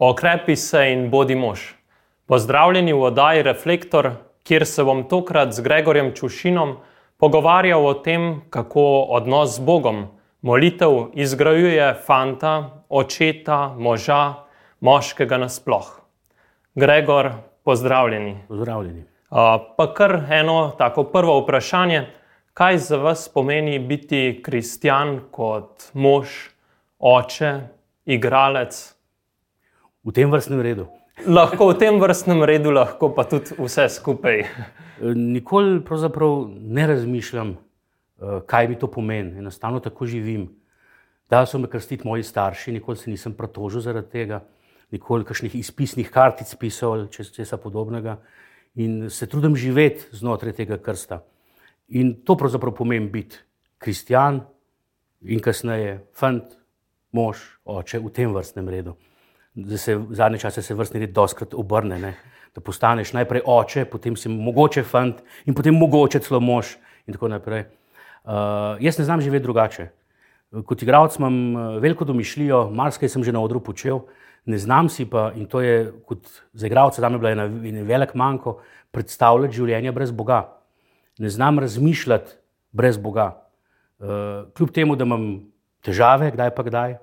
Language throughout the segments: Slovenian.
Okrepi se in bodi mož. Pozdravljeni v oddaji Reflektor, kjer se bom tokrat z Gregorjem Čušinom pogovarjal o tem, kako odnos z Bogom, molitev izgrajuje fanta, očeta, moža, moškega nasploh. Gregor, pozdravljeni. Pozdravljeni. Pa kar eno tako prvo vprašanje. Kaj za vas pomeni biti kristjan kot mož, oče, igralec? V tem vrstnem redu. Lahko v tem vrstnem redu, lahko pa tudi vse skupaj. Nikoli ne razmišljam, eh, kaj mi to pomeni. Enostavno tako živim. Da so me krstiti moji starši, nikoli se nisem pritožil zaradi tega, nikoli kakšnih izpisnih kartic pisal ali česa podobnega. In se trudim živeti znotraj tega krsta. In to pravzaprav pomeni biti kristjan in kasneje fant, mož, oče v tem vrstnem redu da se zadnje čase se vrstni red doskrat obrne. Ne? Da postaneš najprej oče, potem si mogoče fant in potem mogoče celo mož in tako naprej. Uh, jaz ne znam živeti drugače. Kot igralec imam uh, veliko domišljijo, marsikaj sem že na odru počel, ne znam si pa, in to je kot za igralca, da mi je bila ena, ena velik manjko, predstavljati življenje brez Boga. Ne znam razmišljati brez Boga. Uh, kljub temu, da imam težave, kdaj pa kdaj,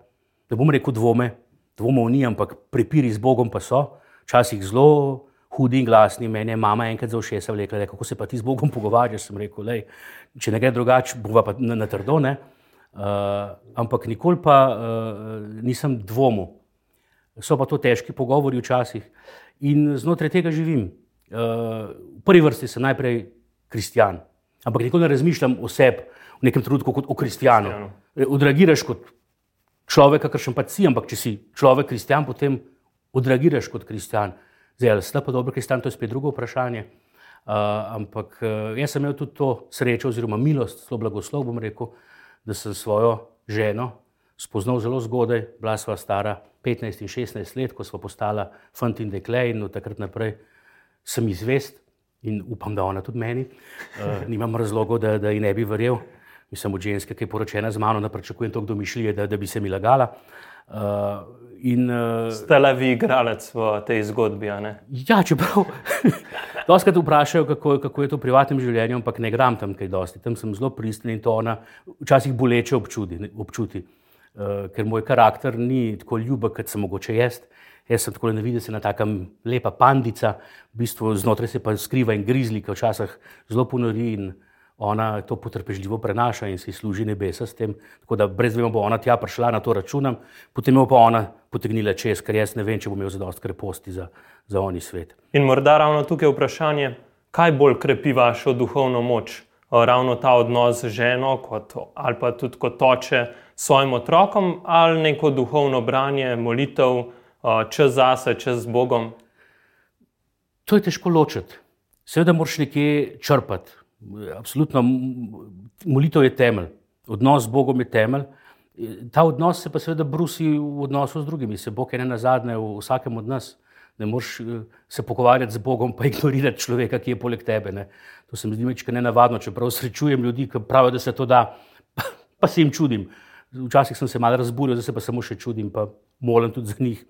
da bom rekel dvome, dvomov ni, ampak prepiri z Bogom pa so, včasih zelo hudi in glasni. Mene je mama enkrat za všesa rekla, kako se pa ti z Bogom pogovarjaš. Sem rekel, lej, če ne gre drugače, bova pa na, na trdo. Ne? Uh, ampak nikoli pa uh, nisem dvomil. So pa to težki pogovori včasih in znotraj tega živim. Uh, v prvi vrsti sem najprej kristjan, ampak nikoli ne razmišljam o sebi v nekem trenutku kot o kristjanu. Odragiraš kot človeka, kar še pač si, ampak če si človek kristjan, potem odreagiraš kot kristjan. Zdaj, ali ste pa dobro kristjan, to je spet drugo vprašanje. Uh, ampak uh, jaz sem imel tudi to srečo, oziroma milost, zelo blagoslov, bom rekel, da sem svojo ženo spoznal zelo zgodaj, bila sva stara 15 in 16 let, ko sva postala fant in dekle in od takrat naprej sem izvest in upam, da ona tudi meni. Uh, nimam razlogov, da, da ji ne bi verjel mislim, od ženske, ki je poročena z mano, ne pričakujem toliko domišljije, da, da bi se mi lagala. Uh, in, uh, Ste le vi igralec v tej zgodbi? Ja, čeprav. Doskrat vprašajo, kako, kako je to v privatnem življenju, ampak ne gram tam kaj dosti. Tam sem zelo pristen in to ona včasih boleče občuti. občuti. Uh, ker moj karakter ni tako ljubek, kot sem mogoče jaz. Jaz sem tako neviden, da se na takem lepa pandica, v bistvu znotraj se pa skriva in grizli, ki včasih zelo ponori. In, uh, ona to potrpežljivo prenaša in si služi nebesa s tem. Tako da brez dvema bo ona tja prišla, na to računam, potem jo pa ona potegnila čez, ker jaz ne vem, če bom imel zadost kreposti za, za oni svet. In morda ravno tukaj je vprašanje, kaj bolj krepi vašo duhovno moč? Ravno ta odnos z ženo, kot, ali pa tudi kot oče s svojim otrokom, ali neko duhovno branje, molitev, čez zase, čez Bogom. To je težko ločiti. Seveda, moraš nekje črpati. Absolutno, molitev je temelj, odnos z Bogom je temelj. Ta odnos se pa seveda brusi v odnosu z drugimi, se Bog je ne na zadnje v vsakem od nas. Ne moreš eh, se pogovarjati z Bogom, pa ignorirati človeka, ki je poleg tebe. Ne. To se mi zdi nekaj nenavadno, čeprav srečujem ljudi, ki pravijo, da se to da, pa, pa se jim čudim. Včasih sem se malo razburil, zdaj se pa samo še čudim, pa molim tudi za njih.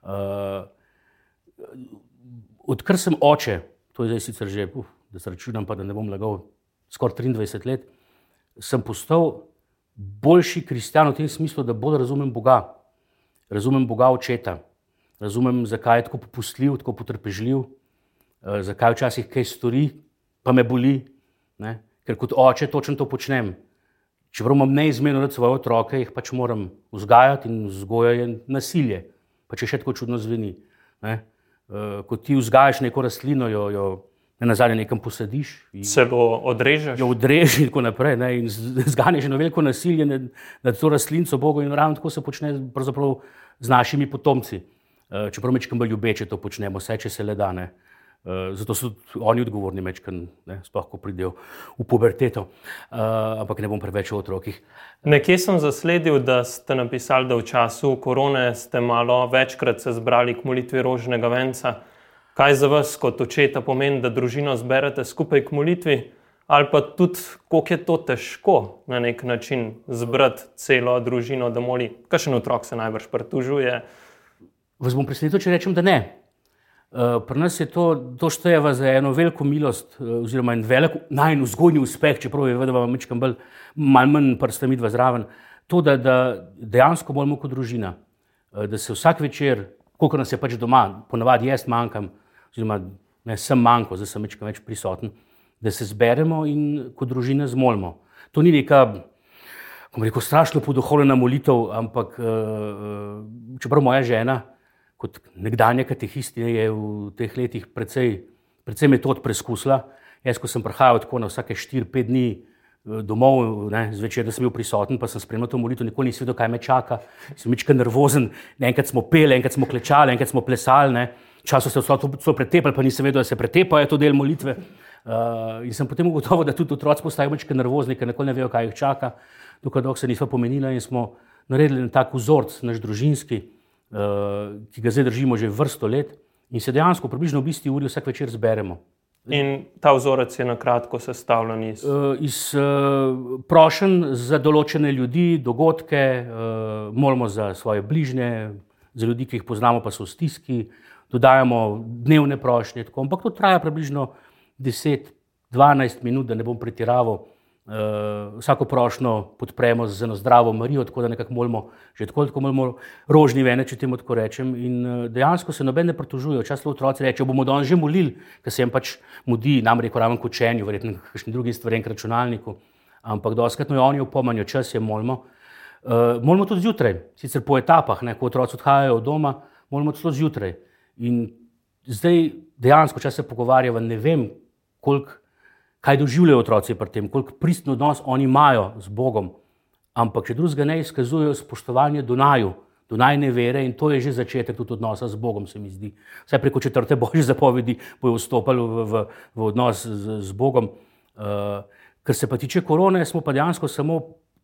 Uh, odkar sem oče, to je zdaj sicer že. Uh, da se računam, pa da ne bom lagal, skoraj 23 let, sem postal boljši kristjan v tem smislu, da bolj razumem Boga, razumem Boga očeta, razumem, zakaj je tako popustljiv, tako potrpežljiv, eh, zakaj včasih kaj stori, pa me boli, ne? ker kot oče točno to počnem. Čeprav imam neizmerno rad svoje otroke, jih pač moram vzgajati in vzgojati nasilje, pa če še tako čudno zveni. Ne? Uh, ko ti vzgajaš neko rastlino, jo, jo ne na zadnje nekam posadiš. Celo odrežeš. Jo odrežeš in tako naprej. Ne, in zganeš na veliko nasilje nad, nad to rastlinco, Bogu in ravno tako se počne z našimi potomci. Uh, čeprav mečkam bolj ljubeče to počnemo, vse če se le da. Ne. Uh, zato so oni odgovorni, mečkam, sploh ko pridejo v puberteto. Uh, ampak ne bom preveč o otrokih. Nekje sem zasledil, da ste napisali, da v času korone ste malo večkrat se zbrali k molitvi rožnega venca. Kaj za vas kot očeta pomeni, da družino zberete skupaj k molitvi, ali pa tudi, koliko je to težko na nek način zbrati celo družino, da moli, kakšen otrok se najbrž pritužuje. Vas bom presenetil, če rečem, da ne. Uh, pri nas je to, to štejeva za eno veliko milost, uh, oziroma en velik najmanj vzgojni uspeh, čeprav je vedno malo bolj, malo manj prstami dva zraven. To, da, da dejansko moramo kot družina, uh, da se vsak večer, koliko nas je pač doma, ponavadi jaz manjkam, oziroma ne sem manjko, zdaj sem večkrat več prisoten, da se zberemo in kot družina zmolimo. To ni neka bom rekel, strašno poduhovljena molitev, ampak čeprav moja žena, kot nekdanja katehistina, je v teh letih precej, precej metod preizkusila. Jaz, ko sem prihajal tako na vsake 4-5 dni eh, domov, ne, zvečer, da sem bil prisoten, pa sem spremljal to molitev, nikoli nisem vedel, kaj me čaka. Sem večkrat nervozen, enkrat smo peli, enkrat smo klečali, enkrat smo plesali. Časov se je vse pretepalo, pa nisem vedel, da se pretepa, je to del molitve. Uh, in sem potem ugotovil, da tudi otroci postajajo večkrat nervozni, ker nikoli ne vejo, kaj jih čaka dokaj dolgo se nismo pomenili in smo naredili tak vzorc, naš družinski, ki ga zdaj držimo že vrsto let in se dejansko približno v isti uri vsak večer zberemo. In ta vzorec je na kratko sestavljen iz, uh, iz uh, prošen za določene ljudi, dogodke, molimo za svoje bližnje, za ljudi, ki jih poznamo, pa so v stiski, dodajamo dnevne prošnje. Tako. Ampak to traja približno 10-12 minut, da ne bom pretiraval. Uh, vsako prošlo podpremo z eno zdravo Marijo, tako da nekako molimo, že tako, tako molimo rožni vene, če temu tako rečem. In uh, dejansko se noben ne pritožuje. Včasih otroci rečejo, bomo danes že molili, ker se jim pač mudi, nam reko raven kočenju, verjetno kakšni drugi stvari, enkrat računalniku. Ampak doskratno je oni opomanjo, čas je molimo. Uh, molimo tudi zjutraj, sicer po etapah, ne, ko otroci odhajajo od doma, molimo tudi zjutraj. In zdaj dejansko, če se pogovarjava, ne vem, koliko kaj doživljajo otroci pri tem, koliko pristno odnos oni imajo z Bogom. Ampak če drugega ne izkazujejo spoštovanje do naju, do najne vere in to je že začetek tudi odnosa z Bogom, se mi zdi. Vse preko četrte božje zapovedi bojo vstopali v, v, v odnos z, z Bogom. Uh, kar se pa tiče korone, smo pa dejansko samo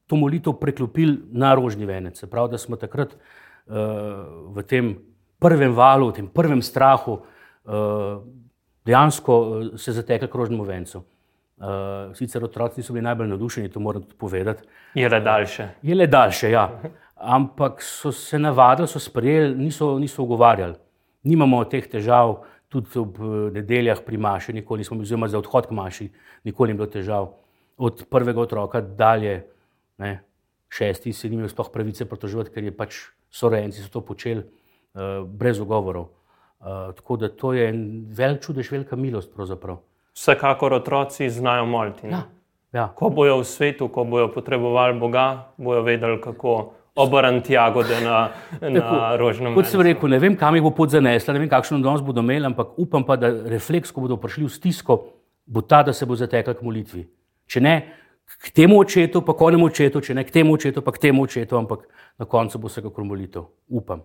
to molitev preklopili na rožni venec. Prav, da smo takrat uh, v tem prvem valu, v tem prvem strahu uh, dejansko se zatekli k rožnemu vencu. Uh, sicer otroci niso bili najbolj navdušeni, to moram tudi povedati. Je le daljše. Je le daljše, ja. Ampak so se navadili, so sprejeli, niso, niso ugovarjali. Nimamo teh težav, tudi ob eh, nedeljah pri Maši, nikoli nismo bili, oziroma za odhod k Maši, nikoli ni bilo težav. Od prvega otroka dalje, ne, šesti, se ni imel sploh pravice protoževati, ker je pač sorenci so to počeli uh, brez ugovorov. Uh, tako da to je en velik čudež, velika milost pravzaprav vsekakor otroci znajo moliti. Ja, ja. Ko bojo v svetu, ko bojo potrebovali Boga, bojo vedeli, kako obrniti jagode na, na rožnem mestu. Kot sem rekel, ne vem, kam jih bo pot zanesla, ne vem, kakšen odnos bodo imeli, ampak upam pa, da refleks, ko bodo prišli v stisko, bo ta, da se bo zatekla k molitvi. Če ne, k temu očetu, pa konemu očetu, če ne k temu očetu, pa k temu očetu, ampak na koncu bo vsekakor molitev. Upam.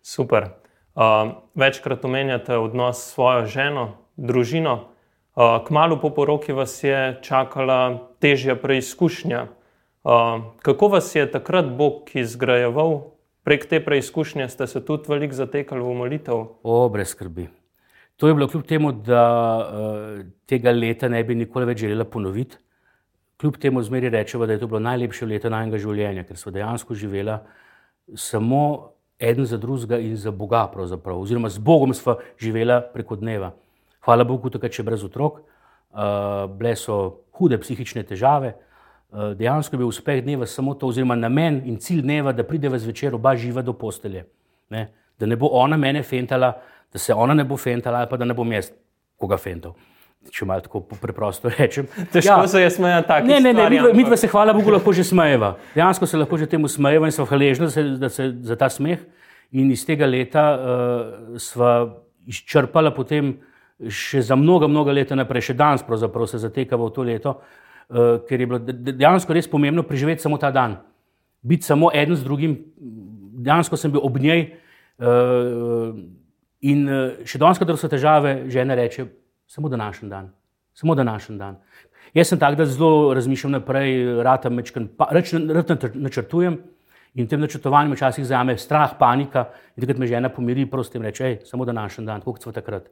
Super. Uh, večkrat omenjate odnos s svojo ženo, družino. Kmalo po poroki vas je čakala težja preizkušnja. Kako vas je takrat Bog izgrajeval? Prek te preizkušnje ste se tudi veliko zatekali v molitev? O, brez skrbi. To je bilo kljub temu, da uh, tega leta ne bi nikoli več želela ponoviti. Kljub temu zmeri rečemo, da je to bilo najlepše leto najnega življenja, ker smo dejansko živela samo eden za drugega in za Boga, oziroma z Bogom smo živela preko dneva. Hvala Bogu, tukaj če brez otrok, uh, bile so hude psihične težave. Uh, dejansko je bil uspeh dneva samo to, oziroma namen in cilj dneva, da pride v zvečer oba živa do postelje. Ne? Da ne bo ona mene fentala, da se ona ne bo fentala, ali pa da ne bom jaz koga fental. Če malo tako preprosto rečem. Težko ja. se je smejati tako. Ne, ne, ne, mi dva se, hvala Bogu, lahko že smejeva. Dejansko se lahko že temu smejeva in smo hvaležni za ta smeh. In iz tega leta uh, sva izčrpala potem še za mnoga, mnoga leta naprej, še danes pravzaprav se zatekamo v to leto, uh, ker je bilo dejansko res pomembno preživeti samo ta dan, biti samo eden z drugim. Dejansko sem bil ob njej uh, in uh, še danes, kadar so težave, žena reče: samo današnji dan, samo današnji dan. Jaz sem tak, da zelo razmišljam naprej, rata mečkam, reč načrtujem. In tem načrtovanju včasih zame strah, panika, in takrat me žena pomiri, prosim, reče: samo današnji dan, kot smo takrat.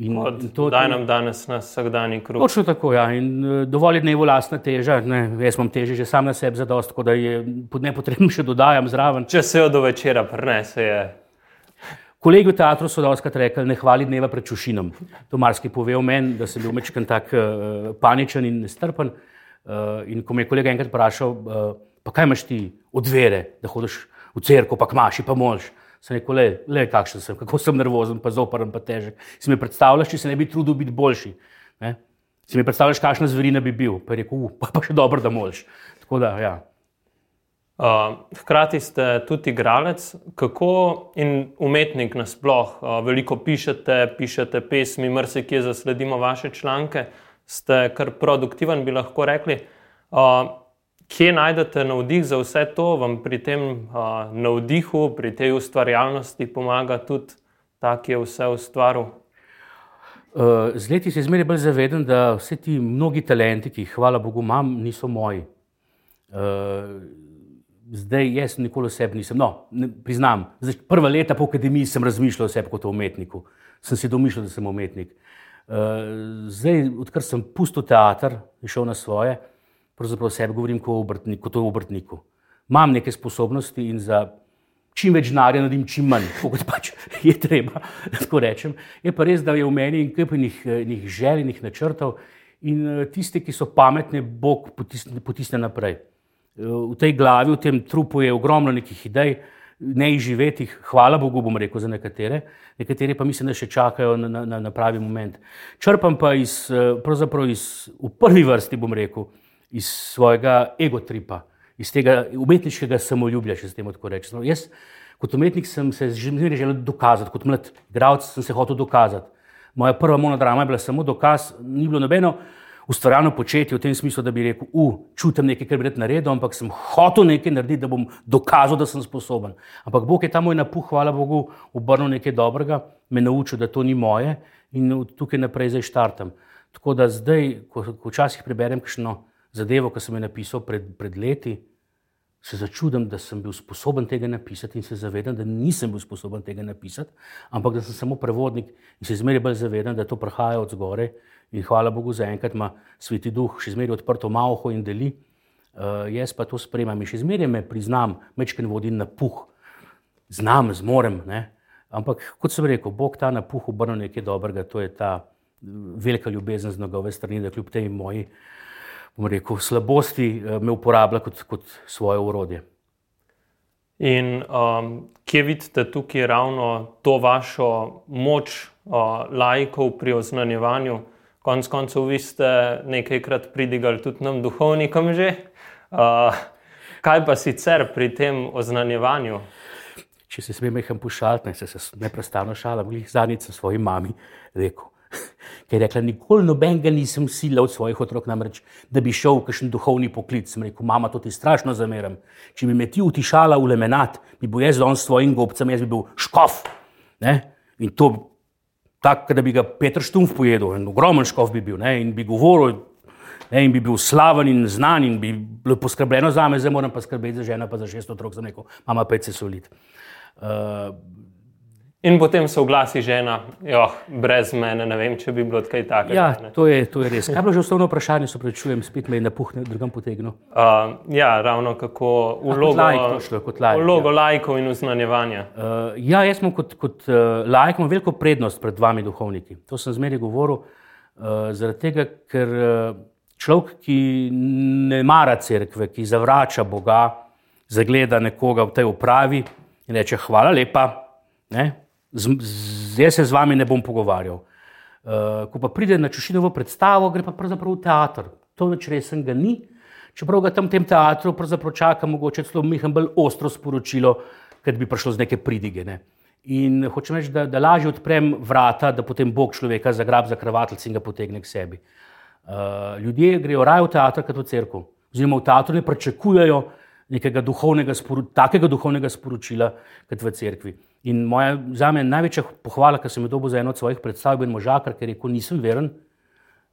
In, to, da nam danes na vsakdanji krug. Točno tako, ja. In uh, dovolj je dnevo lastna teža, ne, jaz imam teže že sam na sebi za dost, tako da je nepotrebno še dodajam zraven. Če se jo do večera prenese, je. Kolegi v teatru so doskrat rekli, ne hvali dneva pred čušinom. To marski pove o meni, da sem bil mečken tak uh, paničen in nestrpen. Uh, in ko me je kolega enkrat vprašal, uh, pa kaj imaš ti od vere, da hodiš v cerko, pa kmaši, pa mož. Sem rekel, le, le kakšen sem, kako sem nervozen, pa zoprn, pa težek. Si mi predstavljaš, če se ne bi trudil biti boljši. Ne? Si mi predstavljaš, kakšna zverina bi bil. Pa je rekel, pa, pa še dobro, da mož. Tako da, ja. Uh, hkrati ste tudi igralec, kako in umetnik nasplošno. Uh, veliko pišete, pišete pesmi, mrsikje zasledimo vaše članke, ste kar produktiven, bi lahko rekli. Uh, kje najdete navdih za vse to, vam pri tem uh, navdihu, pri tej ustvarjalnosti pomaga tudi ta, ki je vse ustvaril? Uh, z leti se zmeraj bolj zavedam, da vse ti mnogi talenti, ki jih, hvala Bogu, imam, niso moji. Uh, zdaj jaz nikoli o sebi nisem. No, ne, priznam, zdaj, prva leta po akademiji sem razmišljal o sebi kot o umetniku, sem si domišljal, da sem umetnik. Uh, zdaj, odkar sem pustil teater in šel na svoje, pravzaprav sebi govorim kot o obrtniku. Kot obrtniku. Imam neke sposobnosti in za čim več denarja naredim čim manj, kot pač je treba. Rečem. Je pa res, da je v meni nekaj željenih načrtov in uh, tiste, ki so pametne, Bog potisne, potisne naprej v tej glavi, v tem trupu je ogromno nekih idej, neizživetih, hvala Bogu, bom rekel za nekatere, nekatere pa mislim, da še čakajo na, na, na pravi moment. Črpam pa iz, pravzaprav iz, v prvi vrsti, bom rekel, iz svojega egotripa, iz tega umetniškega samoljublja, če se temu tako reče. Jaz, kot umetnik, sem se že zmeraj želel dokazati, kot mlad igralec sem se hotel dokazati. Moja prva monodrama je bila samo dokaz, ni bilo nobeno ustvarjalno početje v tem smislu, da bi rekel, uh, čutim nekaj, kar bi rad naredil, ampak sem hotel nekaj narediti, da bom dokazal, da sem sposoben. Ampak Bog je ta moj napuh, hvala Bogu, obrnil nekaj dobrega, me naučil, da to ni moje in tukaj naprej zdaj štartam. Tako da zdaj, ko, ko včasih preberem kakšno zadevo, ki sem jo napisal pred, pred leti, se začudim, da sem bil sposoben tega napisati in se zavedam, da nisem bil sposoben tega napisati, ampak da sem samo prevodnik in se zmeraj bolj zavedam, da to prihaja od zgore In hvala Bogu, za enkrat ima sveti duh še zmeraj odprto malo in deli. Uh, jaz pa to spremem in še zmeraj me priznam, mečken vodi na puh. Znam, zmorem. Ne? Ampak kot sem rekel, Bog ta na puh obrne nekaj dobrega, to je ta velika ljubezen z njegove strani, da kljub tej moji rekel, slabosti uh, me uporablja kot, kot svoje urodje. In um, kje vidite tukaj ravno to vašo moč uh, laikov pri oznanjevanju? konec koncev, vi ste nekajkrat pridigali tudi nam, duhovnikom, že. Uh, kaj pa sicer pri tem oznanjevanju? Če se smem jih pošaliti, ne se, se neprestano šalim, jih zadnjič svoji mami rekel. Ker je rekla, nikoli nobenega nisem silil od svojih otrok, namreč, da bi šel v kakšen duhovni poklic. Sem rekel, mama, to ti strašno zameram. Če bi me ti utišala v lemenat, bi bil jaz z svojim gobcem, jaz bi bil škof. Ne? In to tako, da bi ga Petr Štumf pojedel, en ogromen škof bi bil ne, in bi govoril, ne, in bi bil slaven in znan, in bi bilo poskrbljeno za me, zdaj moram pa skrbeti za ženo, pa za šest otrok, za neko, mama pet se solit. Uh, In potem se oglasi žena, jo, brez mene, ne vem, če bi bilo kaj takega. Ja, to je, to je res. Kaj je bilo že osnovno vprašanje, se prečujem, spet me je napuhnil, drugam potegnil. Uh, ja, ravno kako vlogo, like, vlogo ja. lajkov in uznanjevanja. Uh, ja, jaz smo kot, kot uh, lajk imamo veliko prednost pred vami duhovniki. To sem zmeraj govoril, uh, zaradi tega, ker uh, človek, ki ne mara cerkve, ki zavrača Boga, zagleda nekoga v tej upravi in reče hvala lepa. Ne? Zdaj se z vami ne bom pogovarjal. Uh, ko pa pride na čušinovo predstavo, gre pa pravzaprav v teater. To več resen ga ni, čeprav ga tam v tem teatru čaka mogoče celo mehen bolj ostro sporočilo, ker bi prišlo z neke pridige. Ne. In hočem reči, da, da lažje odprem vrata, da potem Bog človeka zagrab za kravatelj in ga potegne k sebi. Uh, ljudje grejo raje v teater kot v crkvu. Oziroma v teatru ne pričakujejo nekega duhovnega, sporu, takega duhovnega sporočila kot v cerkvi. In moja, za me največja pohvala, ki sem jo dobil za eno od svojih predstav, je bil možakar, ker je rekel: Nisem veren,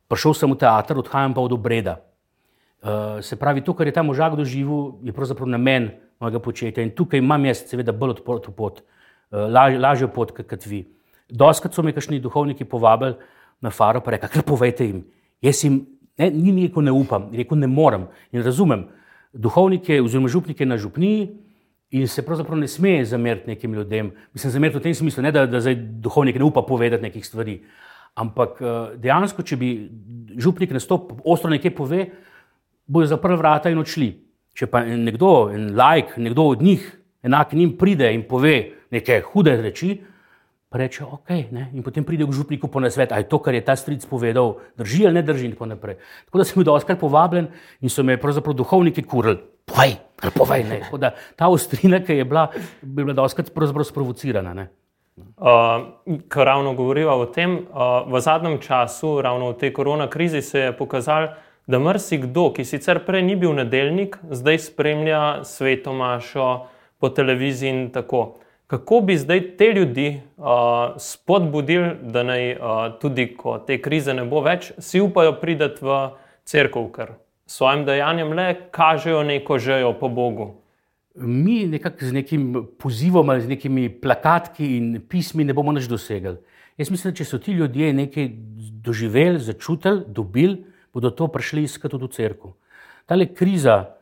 prišel sem v teater, odhajam pa od obreda. Uh, se pravi, to, kar je ta možak doživel, je pravzaprav namen mojega početja. In tukaj imam jaz, seveda, bolj odprto pot, uh, laž, lažjo pot, kot vi. Doskrat so me kakšni duhovniki povabili na faro, pa rekli: Povejte jim, jaz jim ne, ni rekel, ne upam, rekel, ne morem in razumem. Duhovnike, oziroma župnike na župniji In se pravzaprav ne sme zameriti nekim ljudem. Mislim, zameriti v tem smislu, ne da, da zdaj duhovnik ne upa povedati nekih stvari. Ampak eh, dejansko, če bi župnik nastop ostro nekaj pove, bojo zaprli vrata in odšli. Če pa nekdo, en lajk, nekdo od njih, enak njim pride in pove neke hude reči, pa reče, ok, ne? in potem pride k župniku po nasvet, ali to, kar je ta stric povedal, drži ali ne drži, in tako naprej. Tako da sem bil doskrat povabljen in so me pravzaprav duhovniki kurili, povej, ali povej. Ne? Tako da ta ostrina, ki je bila, bi bila doskrat sprovocirana. Ne? Uh, ko ravno govorimo o tem, uh, v zadnjem času, ravno v tej korona krizi, se je pokazalo, da marsikdo, ki sicer prej ni bil nedeljnik, zdaj spremlja svetomašo po televiziji in tako. Kako bi zdaj te ljudi uh, spodbudili, da naj uh, tudi, ko te krize ne bo več, si upajo priti v crkvu, ker s svojim dejanjem le kažejo neko željo po Bogu? Mi nekako z nekim pozivom ali z nekimi plakatki in pismi ne bomo nič dosegli. Jaz mislim, da če so ti ljudje nekaj doživeli, začutili, dobili, bodo to prišli iskati tudi v crkvu. Ta kriza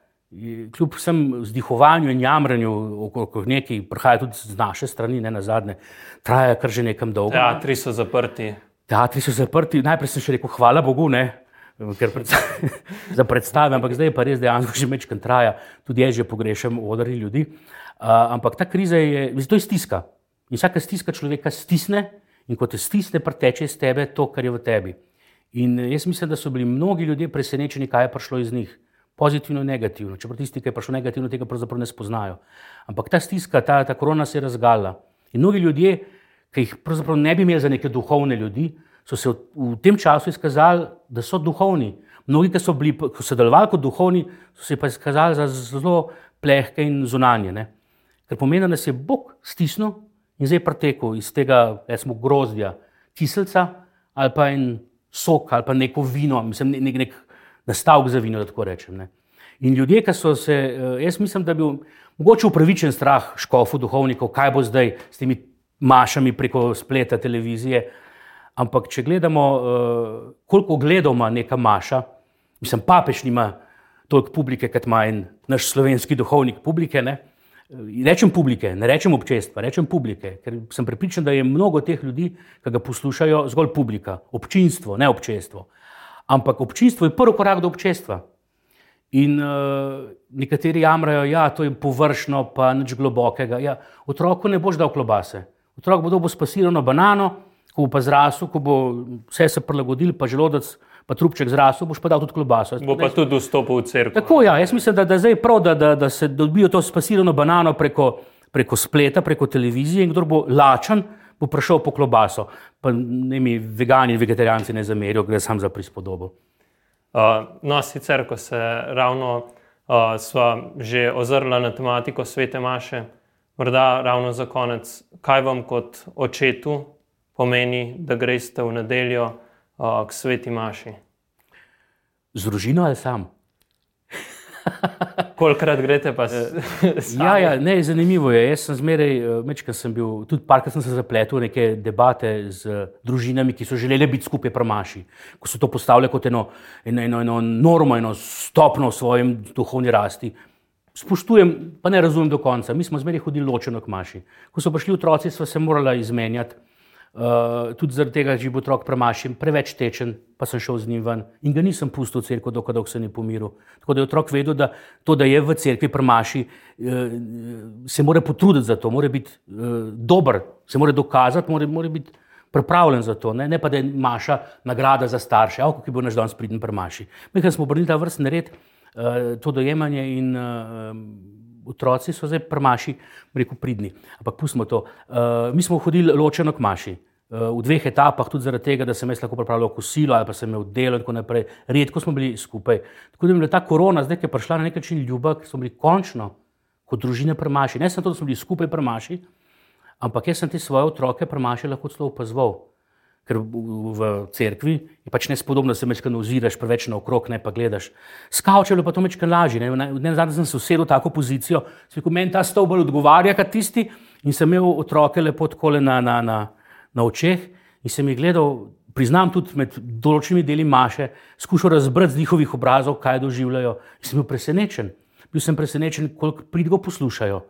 kljub vsem vzdihovanju in jamranju, okrog nekaj, prihaja tudi z naše strani, ne na zadnje, traja kar že nekam dolgo. Teatri so zaprti. Teatri so zaprti. Najprej sem še rekel, hvala Bogu, ne. Ker pred, za predstave, ampak zdaj pa res dejansko že večkrat traja, tudi jaz že pogrešam odri ljudi. Uh, ampak ta kriza je, to je stiska. In vsaka stiska človeka stisne, in ko te stisne, preteče iz tebe to, kar je v tebi. In jaz mislim, da so bili mnogi ljudje presenečeni, kaj je prišlo iz njih pozitivno in negativno. Čeprav tisti, ki je prišel negativno, tega pravzaprav ne spoznajo. Ampak ta stiska, ta, ta korona se je razgalila. In mnogi ljudje, ki jih pravzaprav ne bi imeli za neke duhovne ljudi, so se v, v tem času izkazali, da so duhovni. Mnogi, ki so bili ki so delovali kot duhovni, so se pa izkazali za zelo plehke in zunanje. Ne? Ker pomeni, da nas je Bog stisnil in zdaj pretekel iz tega, recimo, grozdja, kiselca ali pa en sok ali pa neko vino, mislim, nek, nek, nek nastavek za vino, da tako rečem. Ne. In ljudje, ki so se, eh, jaz mislim, da bi bil mogoče upravičen strah škofov, duhovnikov, kaj bo zdaj s temi mašami preko spleta, televizije. Ampak, če gledamo, eh, koliko gledov ima neka maša, mislim, papež nima toliko publike, kot ima naš slovenski duhovnik publike. Ne? Rečem publike, ne rečem občestva, rečem publike, ker sem prepričan, da je mnogo teh ljudi, ki ga poslušajo, zgolj publika, občinstvo, ne občestvo. Ampak občinstvo je prvi korak do občestva. In uh, nekateri jamrajo, da ja, je to površno, pa nič globokega. Ja, otroku ne boš dal klobase. Otrok bo dobil spasirano banano, ko bo pa zrasel, ko bo vse se prilagodil, pa želodec, pa trupček zrasel, boš pa dal tudi klobaso. Bo pa tudi vstopil v crkvo. Tako ja, jaz mislim, da, da zdaj je prav, da, da, da se dobijo to spasirano banano preko, preko spleta, preko televizije in kdo bo lačen, bo prišel po klobaso. Pa ne mi vegani in vegetarijanci ne zamerijo, gre samo za prispodobo. Uh, no, sicer, ko se ravno uh, smo že ozrli na tematiko svete Maše, morda ravno za konec, kaj vam kot očetu pomeni, da greste v nedeljo uh, k sveti Maši? Z družino ali sam? Kolikrat greste pa s tem? Ja, ja, ne, zanimivo je. Jaz sem zmeraj, mečkaj sem bil, tudi parkrat sem se zapletel v neke debate z družinami, ki so želeli biti skupaj pramaši. Ko so to postavljali kot eno, eno, eno, eno normo, eno stopno v svojem duhovni rasti. Spoštujem, pa ne razumem do konca. Mi smo zmeraj hodili ločeno k maši. Ko so prišli otroci, smo se morali izmenjati. Uh, tudi zaradi tega, da je bil otrok premašen, preveč tečen, pa sem šel z njim ven in ga nisem pustil v cerkvi, dokler se ni pomiril. Tako da je otrok vedel, da to, da je v cerkvi premaši, uh, se mora potruditi za to, mora biti uh, dober, se mora dokazati, mora, mora biti pripravljen za to. Ne, ne pa da je maša nagrada za starše, avko, ki bo naš dan spriden premaši. Mi, smo obrnili ta vrstni red, uh, to dojemanje in uh, otroci so zdaj premaši, rekel, pridni. Ampak pustimo to. Uh, mi smo hodili ločeno k maši. Uh, v dveh etapah, tudi zaradi tega, da sem jaz lahko pripravljal kosilo ali pa sem imel delo in tako naprej. Redko smo bili skupaj. Tako da je bila ta korona, zdaj je prišla na nek način ljubav, ker smo bili končno kot družine premaši. Ne samo to, da smo bili skupaj premaši, ampak jaz sem te svoje otroke premaši lahko celo opazoval ker v, cerkvi je pač nespodobno, da se večkrat oziraš, preveč naokrog, ne pa gledaš. Skavčalo pa to večkrat lažje. Ne, ne, ne zadnji sem se usedel v tako pozicijo, da se meni ta stol bolj odgovarja kot tisti in sem imel otroke lepo tako na, na, na, na očeh in sem jih gledal. Priznam tudi med določenimi deli maše, skušal razbrati z njihovih obrazov, kaj doživljajo. In sem bil presenečen. Bil sem presenečen, koliko pridgo poslušajo.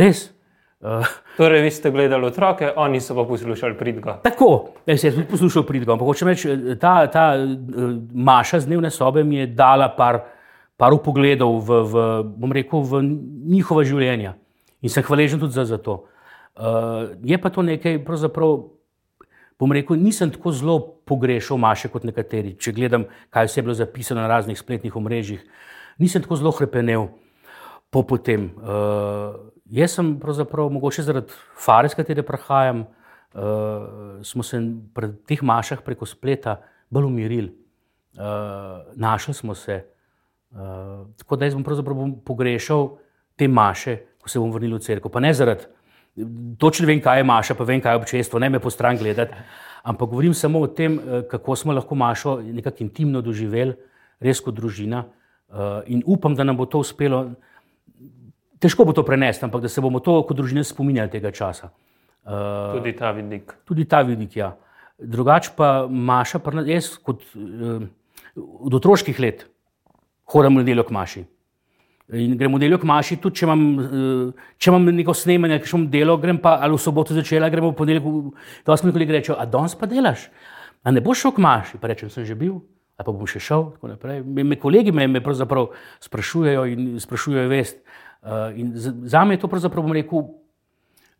Res. Torej, vi ste gledali otroke, oni so pa poslušali pridga. Tako, jaz sem tudi poslušal pridga. Ampak hočem reči, ta, ta Maša z dnevne sobe mi je dala par, par upogledov v, v, bom rekel, v njihova življenja. In sem hvaležen tudi za, za to. Uh, je pa to nekaj, pravzaprav, bom rekel, nisem tako zelo pogrešal Maše kot nekateri. Če gledam, kaj vse je bilo zapisano na raznih spletnih omrežjih, nisem tako zelo hrepenel po potem. Uh, Jaz sem pravzaprav, mogoče zaradi fare, s katero prihajam, uh, smo se pri teh mašah preko spleta bolj umirili, uh, našli smo se. Uh, tako da jaz bom pravzaprav bom pogrešal te maše, ko se bom vrnil v crkvo. Pa ne zaradi, točno vem, kaj je maša, pa vem, kaj je občestvo, ne me po stran gledati. Ampak govorim samo o tem, kako smo lahko mašo nekako intimno doživeli, res kot družina. Uh, in upam, da nam bo to uspelo težko bo to prenesti, ampak da se bomo to kot družina spominjali tega časa. Uh, tudi ta vidik. Tudi ta vidik, ja. Drugače pa Maša, pa jaz kot od otroških let hodim v nedeljo k Maši. In gremo v nedeljo k Maši, tudi če imam, uh, če imam neko snemanje, ki šum delo, grem pa ali v soboto začela, gremo v ponedeljek. To smo nekoli reči, a danes pa delaš, a ne boš šel k Maši. Pa rečem, sem že bil. A pa bom še šel. Me, me kolegi me, me pravzaprav sprašujejo in sprašujejo vest. Uh, Uh, za me je to pravzaprav, bom rekel,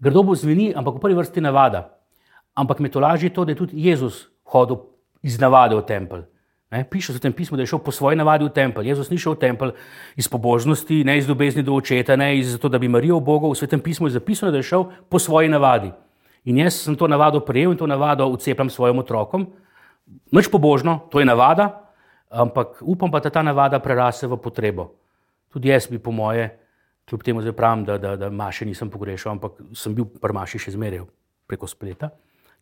grdo bo zveni, ampak v prvi vrsti navada. Ampak me to lažje to, da je tudi Jezus hodil iz navade v tempelj. Piše se v tem pismu, da je šel po svoji navadi v tempelj. Jezus ni šel v tempelj iz pobožnosti, ne iz ljubezni do očeta, ne iz zato, da bi Marijo Boga. V svetem pismu je zapisano, da je šel po svoji navadi. In jaz sem to navado prejel in to navado ucepljam svojim otrokom. Noč pobožno, to je navada, ampak upam pa, da ta navada prerase v potrebo. Tudi jaz bi, po moje, kljub temu, da pravim, da, da, da maše nisem pogrešal, ampak sem bil pri maši še zmeraj preko spleta.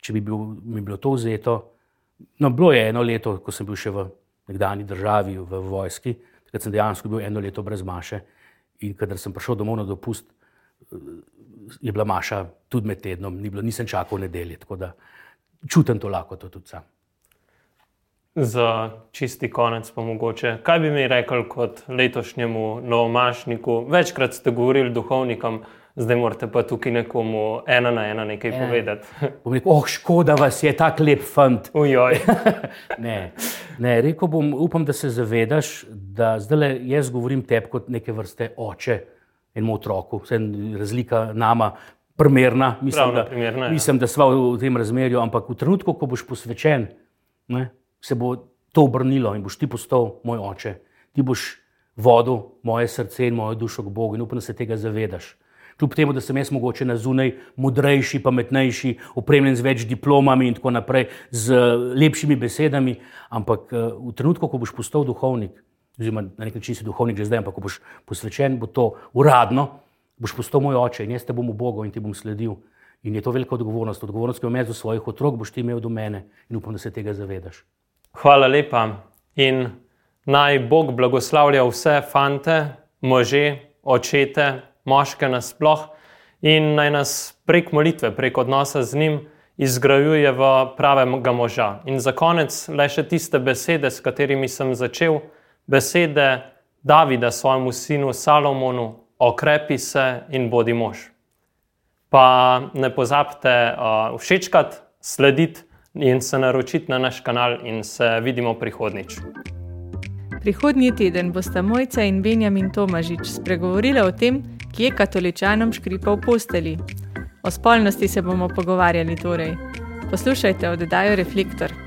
Če bi bil, mi bilo to vzeto, no, bilo je eno leto, ko sem bil še v nekdani državi, v vojski, takrat sem dejansko bil eno leto brez maše. In kadar sem prišel domov na dopust, je bila maša tudi med tednom, ni bilo, nisem čakal nedelje, tako da čutim to lahko tudi sam. Za čisti konec, pa mogoče, kaj bi mi rekel kot letošnjemu novomašniku? Večkrat ste govorili duhovnikom, zdaj morate pa tukaj nekomu ena na ena nekaj e, povedati. Rekel, oh, škoda vas je tak lep fant. ne, ne, rekel bom, upam, da se zavedaš, da zdaj jaz govorim tebi kot neke vrste oče enemu otroku, vse razlika nama. Primerna, mislim, da, primerna, ja. mislim, da smo v tem razmerju, ampak v trenutku, ko boš posvečen, ne, se bo to obrnilo in boš ti postal moj oče. Ti boš vodil moje srce in mojo dušo k Bogu in upam, da se tega zavedaš. Kljub temu, da sem jaz mogoče na zunaj modrejši, pametnejši, opremljen z več diplomami in tako naprej, z lepšimi besedami, ampak eh, v trenutku, ko boš postal duhovnik, oziroma na nek način si duhovnik že zdaj, ampak ko boš posvečen, bo to uradno, boš postal moj oče in jaz te bom v Bogu in ti bom sledil. In je to velika odgovornost, odgovornost, ki jo imaš do svojih otrok, boš ti imel do mene in upam, da se tega zavedaš. Hvala lepa in naj Bog blagoslavlja vse fante, može, očete, moške nasploh in naj nas prek molitve, prek odnosa z njim izgrajuje v pravega moža. In za konec le še tiste besede, s katerimi sem začel, besede Davida svojemu sinu Salomonu, okrepi se in bodi mož. Pa ne pozabite uh, všečkati, slediti in se naročiti na naš kanal, in se vidimo prihodnjič. Prihodnji teden bosta Mojca in Benjamin Tomažič spregovorili o tem, kje katoličanom škripa v posteli. O spolnosti se bomo pogovarjali torej. Poslušajte oddajo Reflektor.